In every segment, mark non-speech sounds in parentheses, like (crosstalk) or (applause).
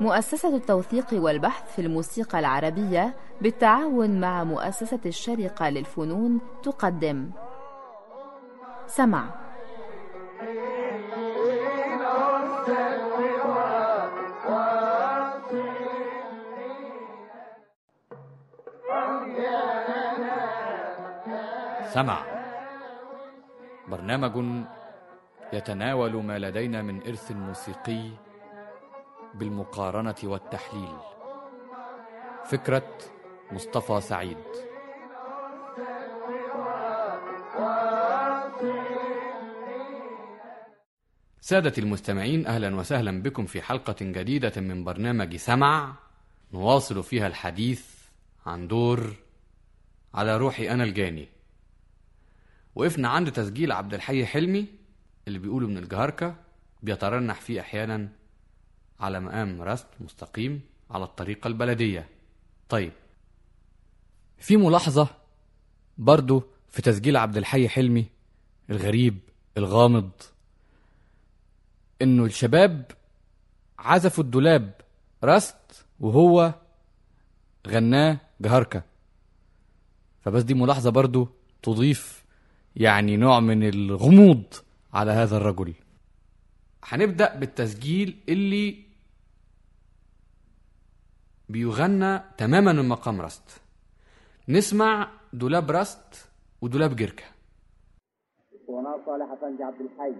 مؤسسة التوثيق والبحث في الموسيقى العربية بالتعاون مع مؤسسة الشرقة للفنون تقدم. سمع. سمع. برنامج يتناول ما لدينا من إرث موسيقي بالمقارنة والتحليل. فكرة مصطفى سعيد. سادة المستمعين أهلا وسهلا بكم في حلقة جديدة من برنامج سمع. نواصل فيها الحديث عن دور على روحي أنا الجاني. وقفنا عند تسجيل عبد الحي حلمي. اللي بيقوله من الجهركة بيترنح فيه أحيانا على مقام رسم مستقيم على الطريقة البلدية. طيب في ملاحظة برضو في تسجيل عبد الحي حلمي الغريب الغامض إنه الشباب عزفوا الدولاب رست وهو غناه جهركة. فبس دي ملاحظة برضو تضيف يعني نوع من الغموض على هذا الرجل. هنبدأ بالتسجيل اللي بيغنى تماما من مقام رست نسمع دولاب رست ودولاب وأنا صالح عبد الحي.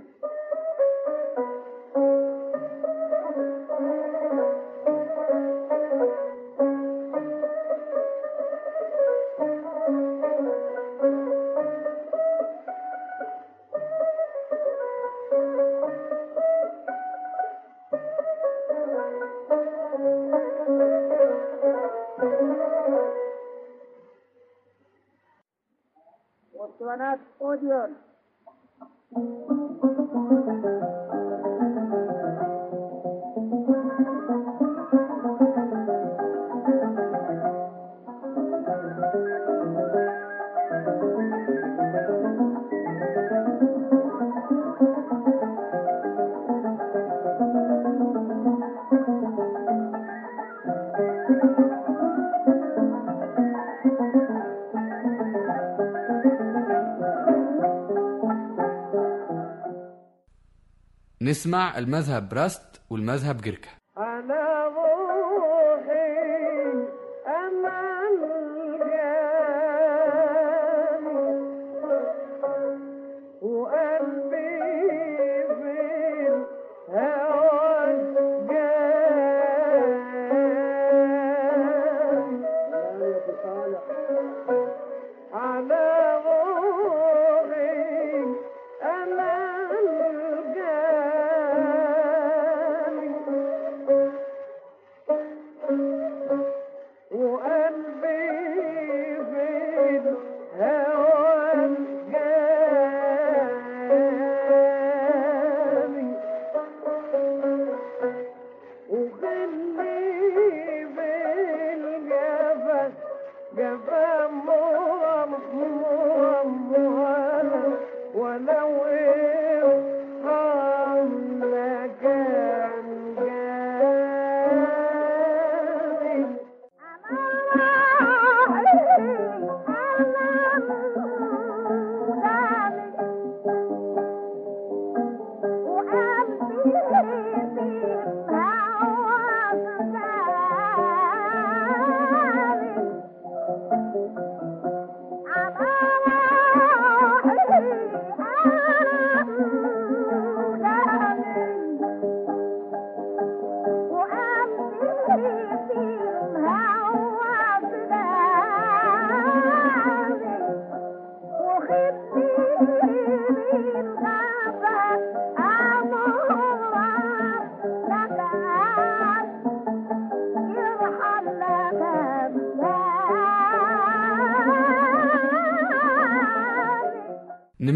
Sabanat Audio. نسمع المذهب راست والمذهب جركة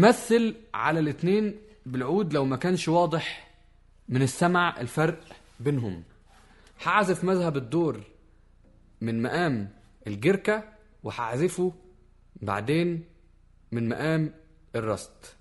نمثل على الاتنين بالعود لو ما كانش واضح من السمع الفرق بينهم. هعزف مذهب الدور من مقام الجركة وهعزفه بعدين من مقام الرست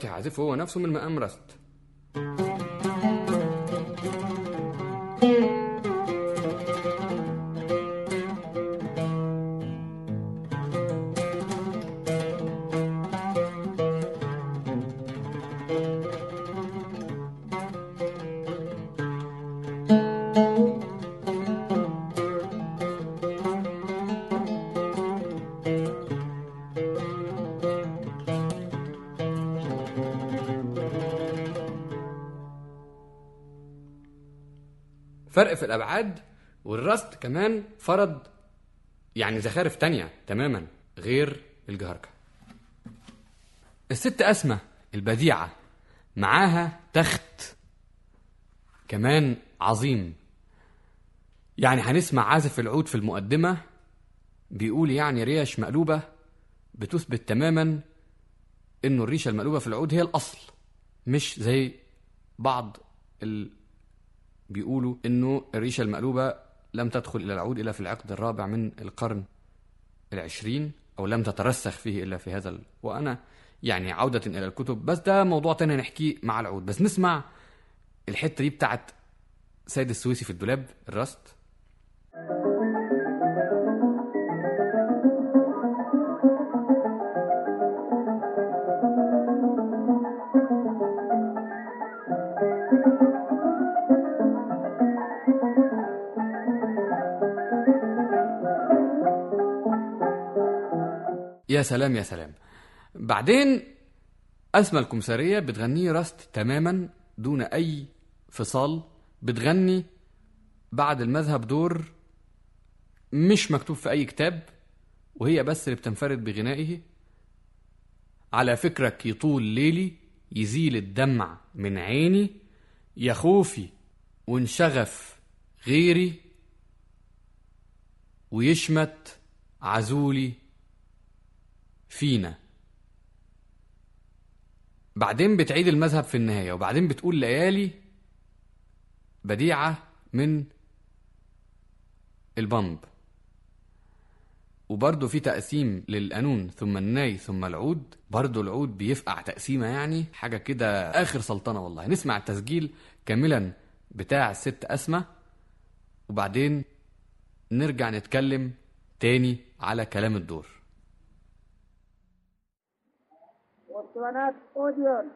دلوقتي هعزفه هو نفسه من مقام فرق في الأبعاد والرست كمان فرض يعني زخارف تانية تماما غير الجهركة الست أسمة البديعة معاها تخت كمان عظيم. يعني هنسمع عازف العود في المقدمة بيقول يعني ريش مقلوبة بتثبت تماما إنه الريشة المقلوبة في العود هي الأصل مش زي بعض ال... بيقولوا إنه الريشة المقلوبة لم تدخل إلى العود إلا في العقد الرابع من القرن العشرين أو لم تترسخ فيه إلا في هذا ال... وأنا يعني عودة إلى الكتب بس ده موضوع تاني نحكيه مع العود. بس نسمع الحتة دي بتاعت سيد السويسي في الدولاب الراست يا سلام يا سلام. بعدين أسمى الكمثرية بتغنيه راست تماما دون أي فصال بتغني بعد المذهب دور مش مكتوب في أي كتاب وهي بس اللي بتنفرد بغنائه. على فكرك يطول ليلي يزيل الدمع من عيني. يا خوفي وانشغف غيري ويشمت عزولي فينا. بعدين بتعيد المذهب في النهاية وبعدين بتقول ليالي بديعة من البمب وبرضه في تقسيم للقانون ثم الناي ثم العود. برضه العود بيفقع تقسيمة يعني حاجة كده آخر سلطنة والله. نسمع التسجيل كاملا بتاع الست أسمة وبعدين نرجع نتكلم تاني على كلام الدور. Esplanade Odeon.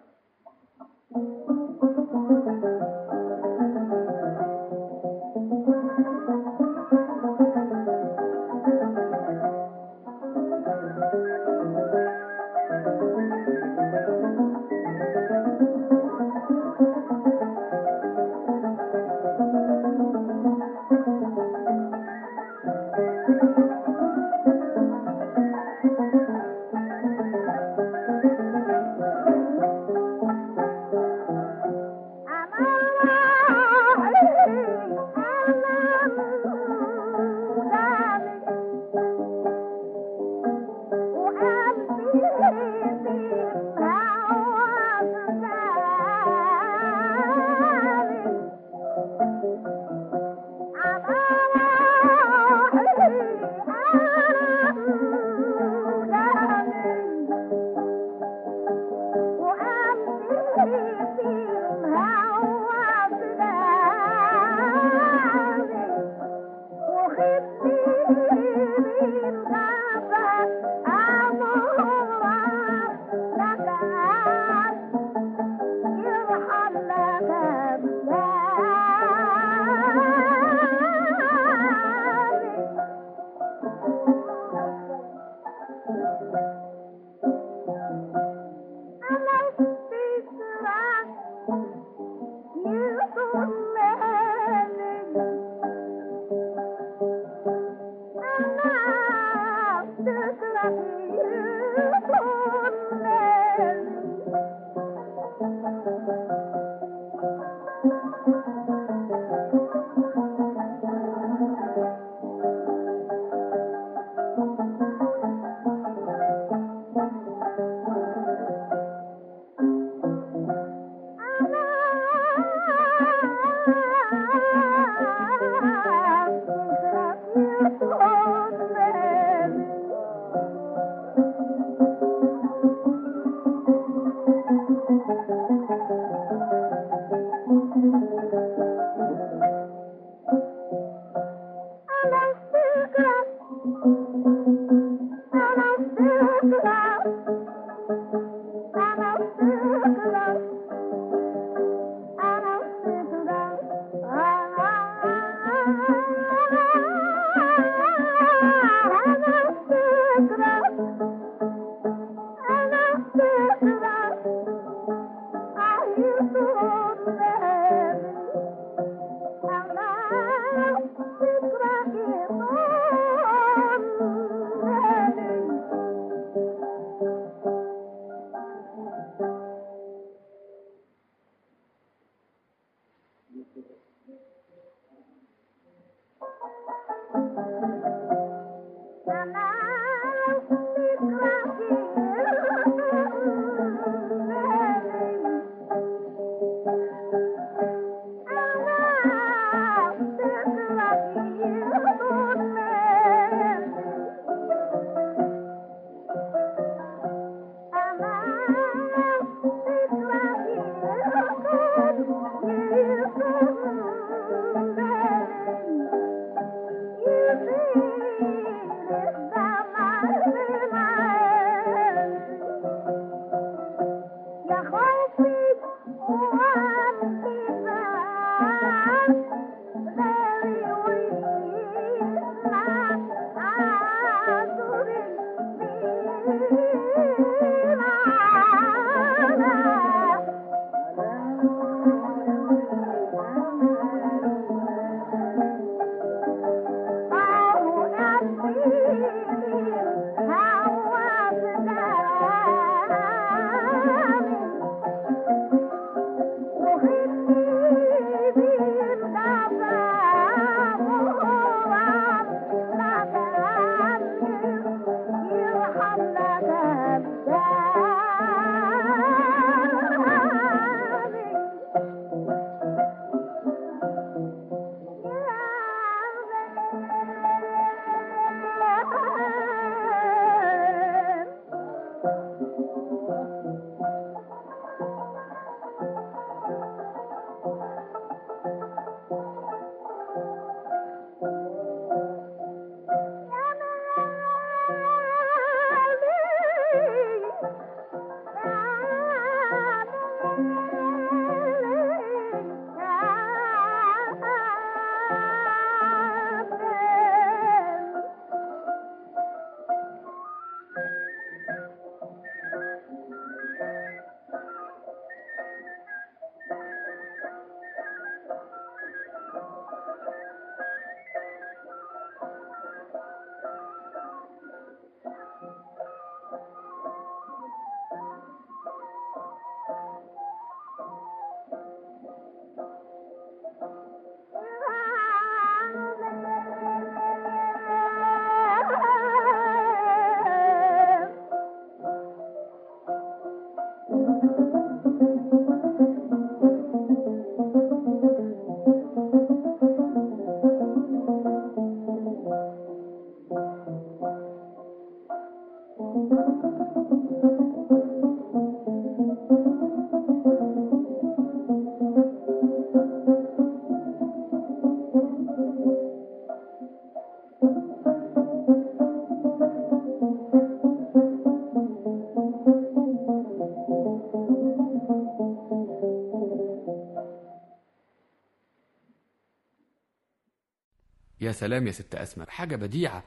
سلام يا ست أسماء حاجة بديعة.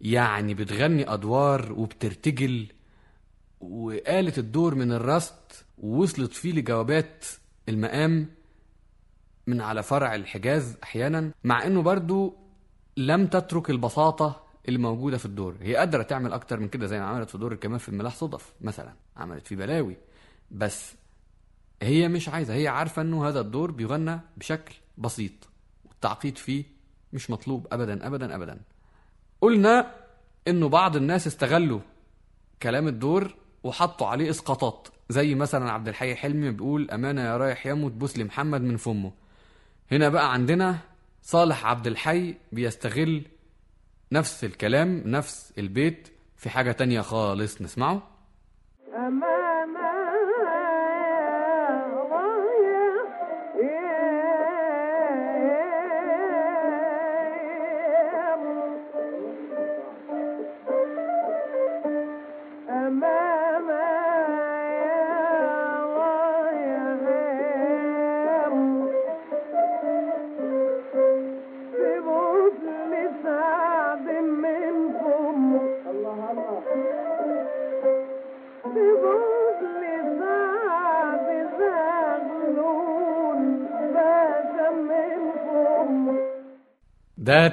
يعني بتغني أدوار وبترتجل وقالت الدور من الرست ووصلت فيه لجوابات المقام من على فرع الحجاز أحيانا مع إنه برضو لم تترك البساطة اللي موجودة في الدور. هي قادرة تعمل أكتر من كده زي ما عملت في دور الكمان في الملاح صدف مثلا. عملت فيه بلاوي. بس هي مش عايزة. هي عارفة إنه هذا الدور بيغنى بشكل بسيط والتعقيد فيه مش مطلوب أبدا أبدا أبدا. قلنا إنه بعض الناس استغلوا كلام الدور وحطوا عليه إسقاطات. زي مثلا عبد الحي حلمي بيقول أمانة يا رايح يموت بوس لي محمد من فمه. هنا بقى عندنا صالح عبد الحي بيستغل نفس الكلام نفس البيت في حاجة تانية خالص. نسمعه؟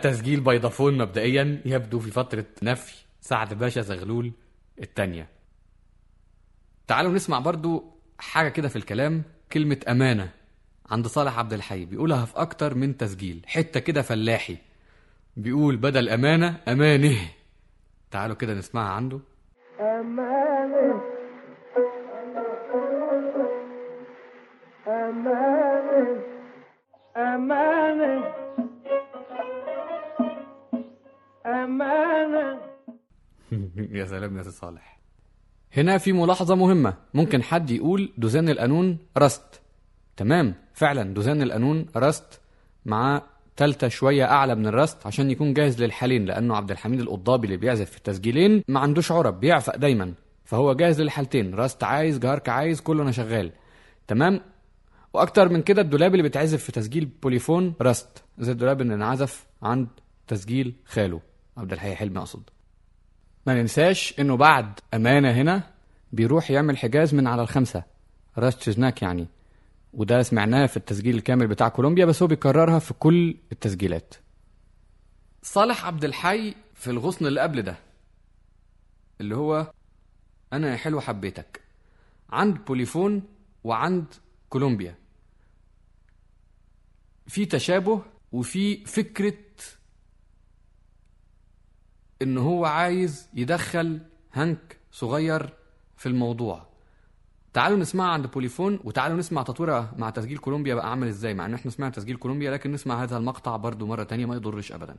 تسجيل بيضافون مبدئيا يبدو في فترة نفي سعد باشا زغلول التانية. تعالوا نسمع برضو حاجة كده في الكلام كلمة أمانة عند صالح عبد الحي بيقولها في أكتر من تسجيل حتة كده فلاحي. بيقول بدل أمانة أمانه. تعالوا كده نسمعها عنده. أمانة. (laughs) يا سلام يا صالح. هنا في ملاحظة مهمة. ممكن حد يقول دوزان القانون راست. تمام. فعلا دوزان القانون راست مع تالتة شوية أعلى من الراست عشان يكون جاهز للحالتين لأنه عبد الحميد القضابي اللي بيعزف في التسجيلين ما عندوش عرب بيعفق دايما. فهو جاهز للحالتين. راست عايز جهاركاه عايز كله أنا شغال. تمام. وأكتر من كده الدولاب اللي بيتعزف في تسجيل بوليفون راست زي الدولاب اللي انعزف عند تسجيل خاله. عبد الحي حلمي أقصد. ما ننساش إنه بعد أمانة هنا بيروح يعمل حجاز من على الخمسة. راست شزناك يعني. وده سمعناه في التسجيل الكامل بتاع كولومبيا بس هو بيكررها في كل التسجيلات. صالح عبد الحي في الغصن اللي قبل ده اللي هو أنا يا حلو حبيتك. عند بوليفون وعند كولومبيا. في تشابه وفي فكرة إن هو عايز يدخل هنك صغير في الموضوع. تعالوا نسمعها عند بوليفون وتعالوا نسمع تطويرها مع تسجيل كولومبيا بقى عامل إزاي مع إن إحنا سمعنا تسجيل كولومبيا لكن نسمع هذا المقطع برضو مرة تانية ما يضرش ابدا.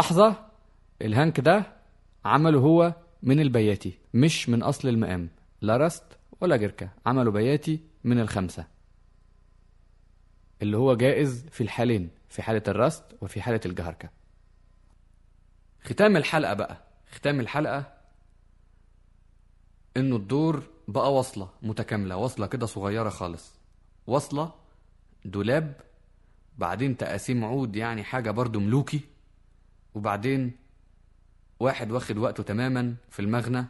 ملاحظة الهانك ده عمله هو من البياتي مش من أصل المقام لا رست ولا جركة عمله بياتي من الخمسة. اللي هو جائز في الحالين في حالة الرست وفي حالة الجهركة. ختام الحلقة بقى ختام الحلقة إنه الدور بقى وصلة متكاملة وصلة كده صغيرة خالص. وصلة دولاب بعدين تقاسيم عود يعني حاجة برضو ملوكي. وبعدين واحد واخد وقته تماما في المغنى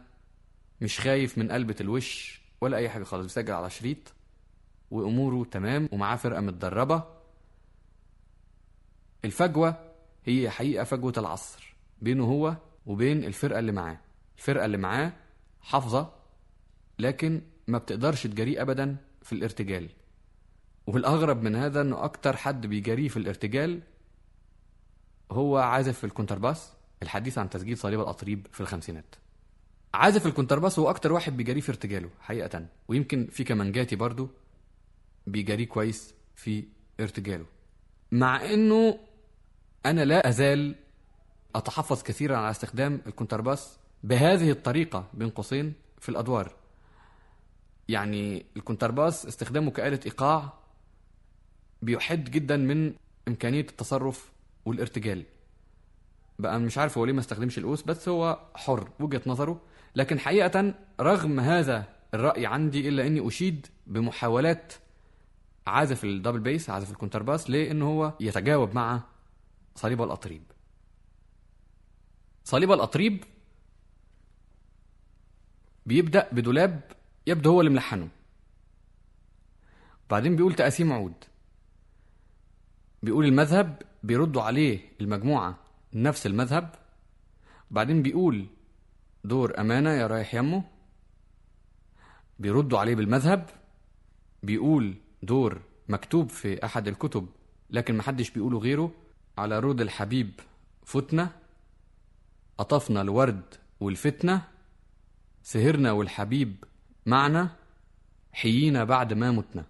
مش خايف من قلبة الوش ولا أي حاجة خالص بيسجل على شريط وأموره تمام ومعاه فرقة متدربة. الفجوة هي حقيقة فجوة العصر بينه هو وبين الفرقة اللي معاه. الفرقة اللي معاه حافظة لكن ما بتقدرش تجاريه أبدا في الارتجال. والأغرب من هذا إنه أكتر حد بيجاريه في الارتجال هو عازف الكونترباس الحديث عن تسجيل صليب الأطريب في الخمسينات. عازف الكونترباس هو أكتر واحد بيجاريه في ارتجاله حقيقة. ويمكن في كمانجاتي برضو بيجاريه كويس في ارتجاله. مع إنه أنا لا أزال أتحفظ كثيرا على استخدام الكونترباس بهذه الطريقة بين قوسين في الأدوار. يعني الكونترباس استخدامه كآلة إيقاع بيحد جدا من إمكانية التصرف والارتجال. بقى مش عارف هو ليه ما استخدمش القوس بس هو حر وجهة نظره. لكن حقيقة رغم هذا الرأي عندي إلا إني أشيد بمحاولات عازف ال double bass عازف الكونترباس لأنه هو يتجاوب مع صليب الأطريب. صليب الأطريب بيبدأ بدولاب يبدو هو اللي ملحنه. بعدين بيقول تقاسيم عود. بيقول المذهب بيردوا عليه المجموعة نفس المذهب؟ بعدين بيقول دور أمانة يا رايح يمه. بيردوا عليه بالمذهب؟ بيقول دور مكتوب في أحد الكتب لكن محدش بيقوله غيره على رود الحبيب فتنة. قطفنا الورد والفتنة. سهرنا والحبيب معنا. حيينا بعد ما متنا.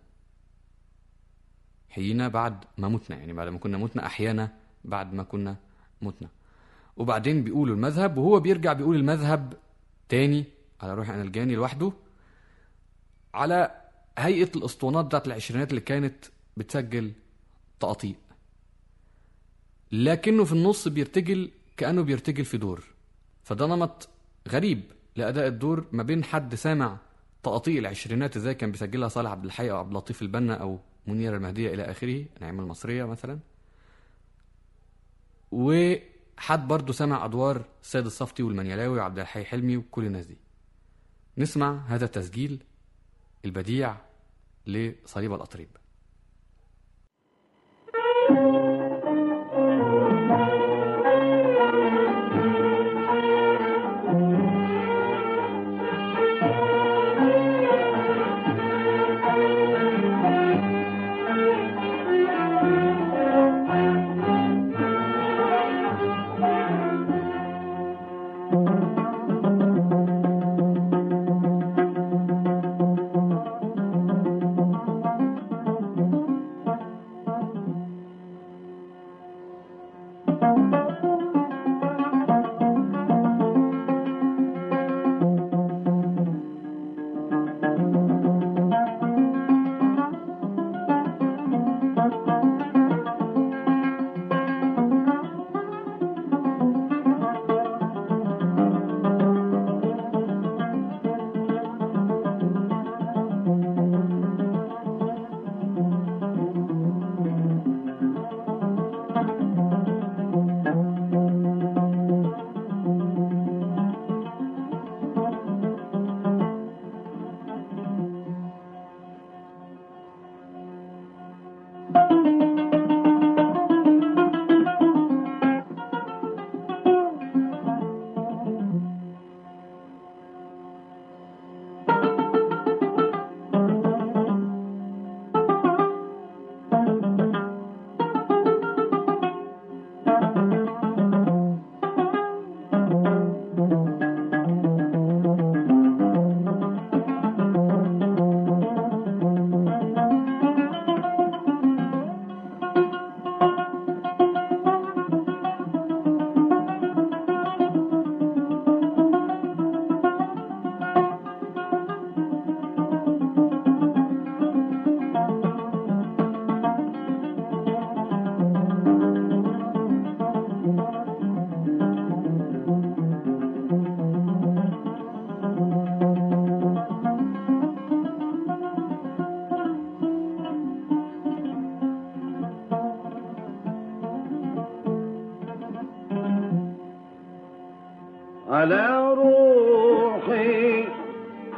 حيينا بعد ما متنا يعني بعد ما كنا متنا أحيانا بعد ما كنا متنا. وبعدين بيقولوا المذهب وهو بيرجع بيقول المذهب تاني على روح أنا الجاني لوحده على هيئة الأسطوانات بتاعت العشرينات اللي كانت بتسجل تقاطيع لكنه في النص بيرتجل كأنه بيرتجل في دور. فده نمط غريب لأداء الدور ما بين حد سامع تقاطيع العشرينات إزاي كان بيسجلها صالح عبد الحي أو عبد اللطيف البنا أو منير المهدية إلى آخره نعمة المصرية مثلا. وحد برضه سمع أدوار السيد الصفتي والمنيلاوي وعبد الحي حلمي وكل الناس دي. نسمع هذا التسجيل البديع لصليب الأطريب. على روحي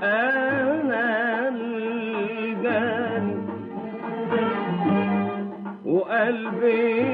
أنا الجاني وقلبي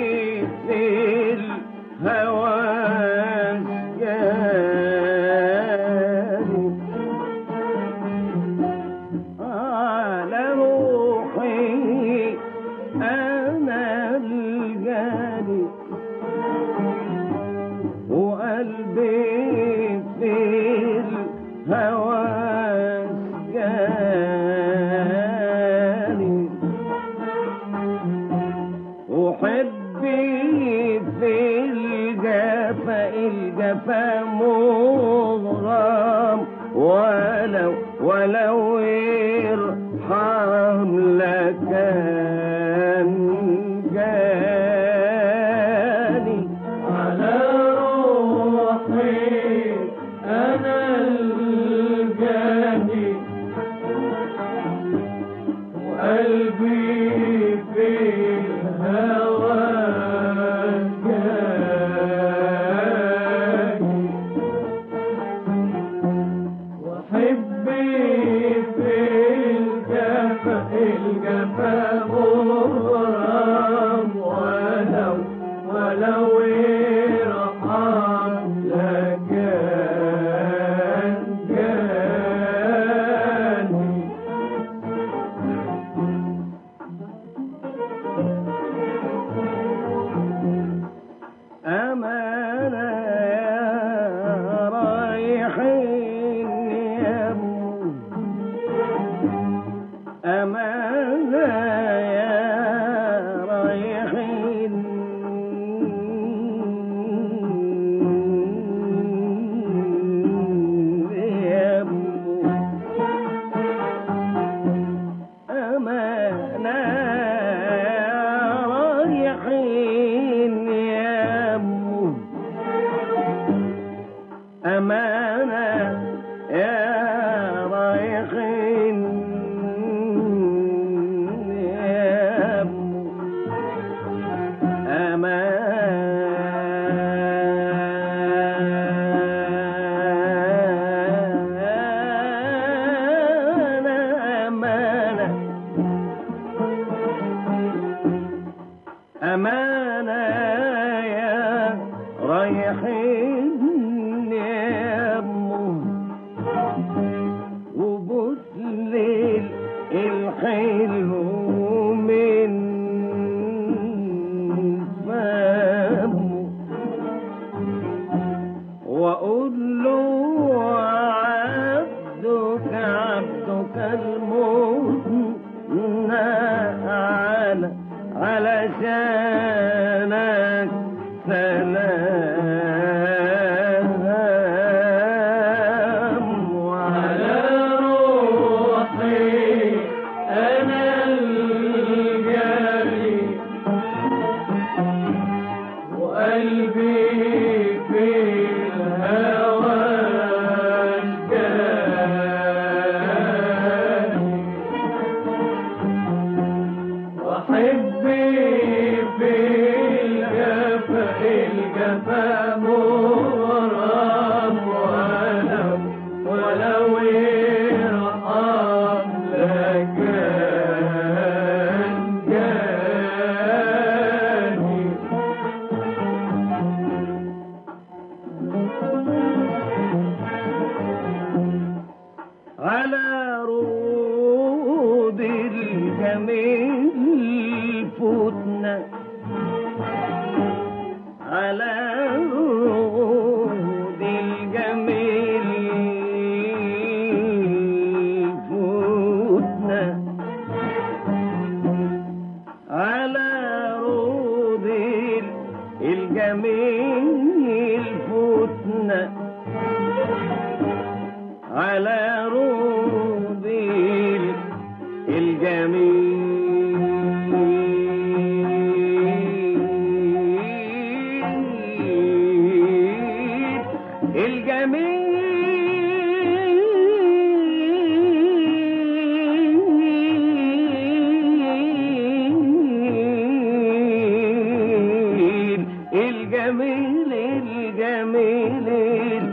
الليل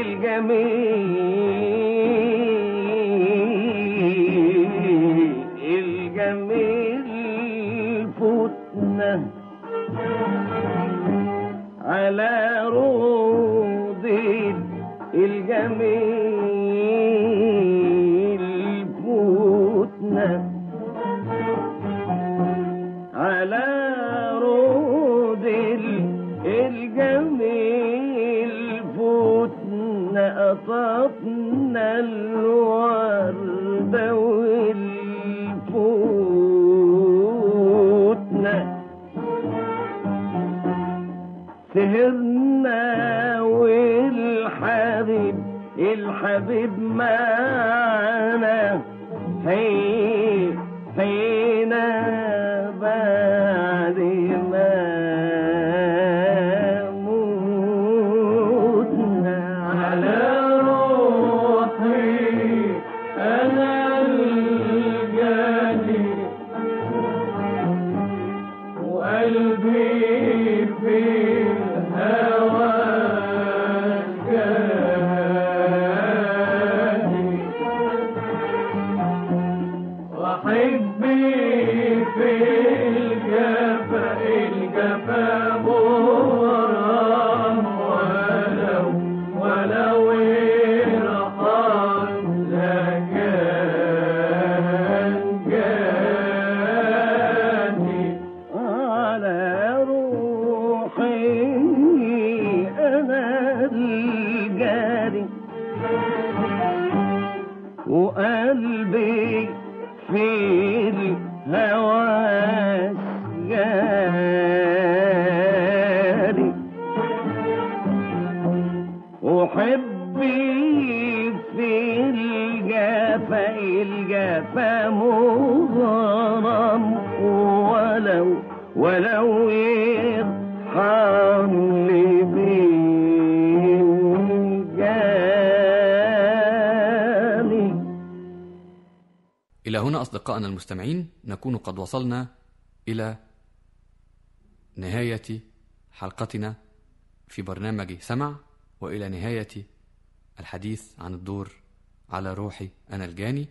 الجميل. الجفا مغرم ولو ولو يرحم لي إلى هنا أصدقائنا المستمعين نكون قد وصلنا إلى نهاية حلقتنا في برنامج سمع وإلى نهاية الحديث عن الدور على روحي أنا الجاني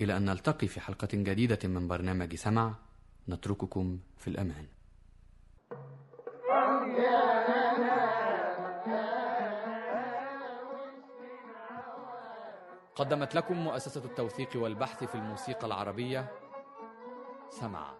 إلى أن نلتقي في حلقة جديدة من برنامج سمع نترككم في الأمان. قدمت لكم مؤسسة التوثيق والبحث في الموسيقى العربية سمع.